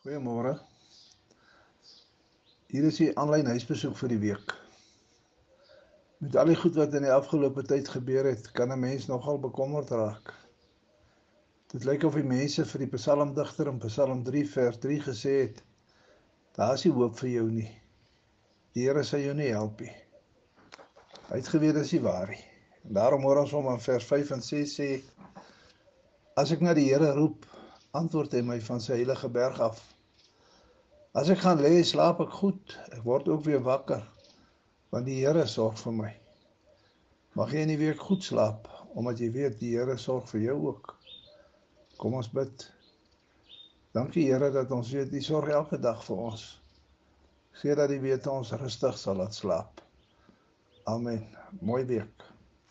Goeiemôre. Hier is die aanlyn huisbesoek vir die week. Met al die goed wat in die afgelope tyd gebeur het, kan 'n mens nogal bekommerd raak. Dit lyk of die mense vir die psalmdigter in Psalm 3 vers 3 gesê het: "Daar is nie hoop vir jou nie. Die Here sal jou nie help nie." Hy het geweet dis nie waar nie. En daarom hoor ons hom in vers 5 en 6 sê: "As ek na die Here roep, antwoord hy my van sy heilige berg af. As ek gaan lê, slaap ek goed. Ek word ook weer wakker want die Here sorg vir my. Mag jy in die week goed slaap omdat jy weet die Here sorg vir jou ook. Kom ons bid. Dankie Here dat ons weet U sorg elke dag vir ons. Gee dat U weet ons rustig sal laat slaap. Amen. Mooi week.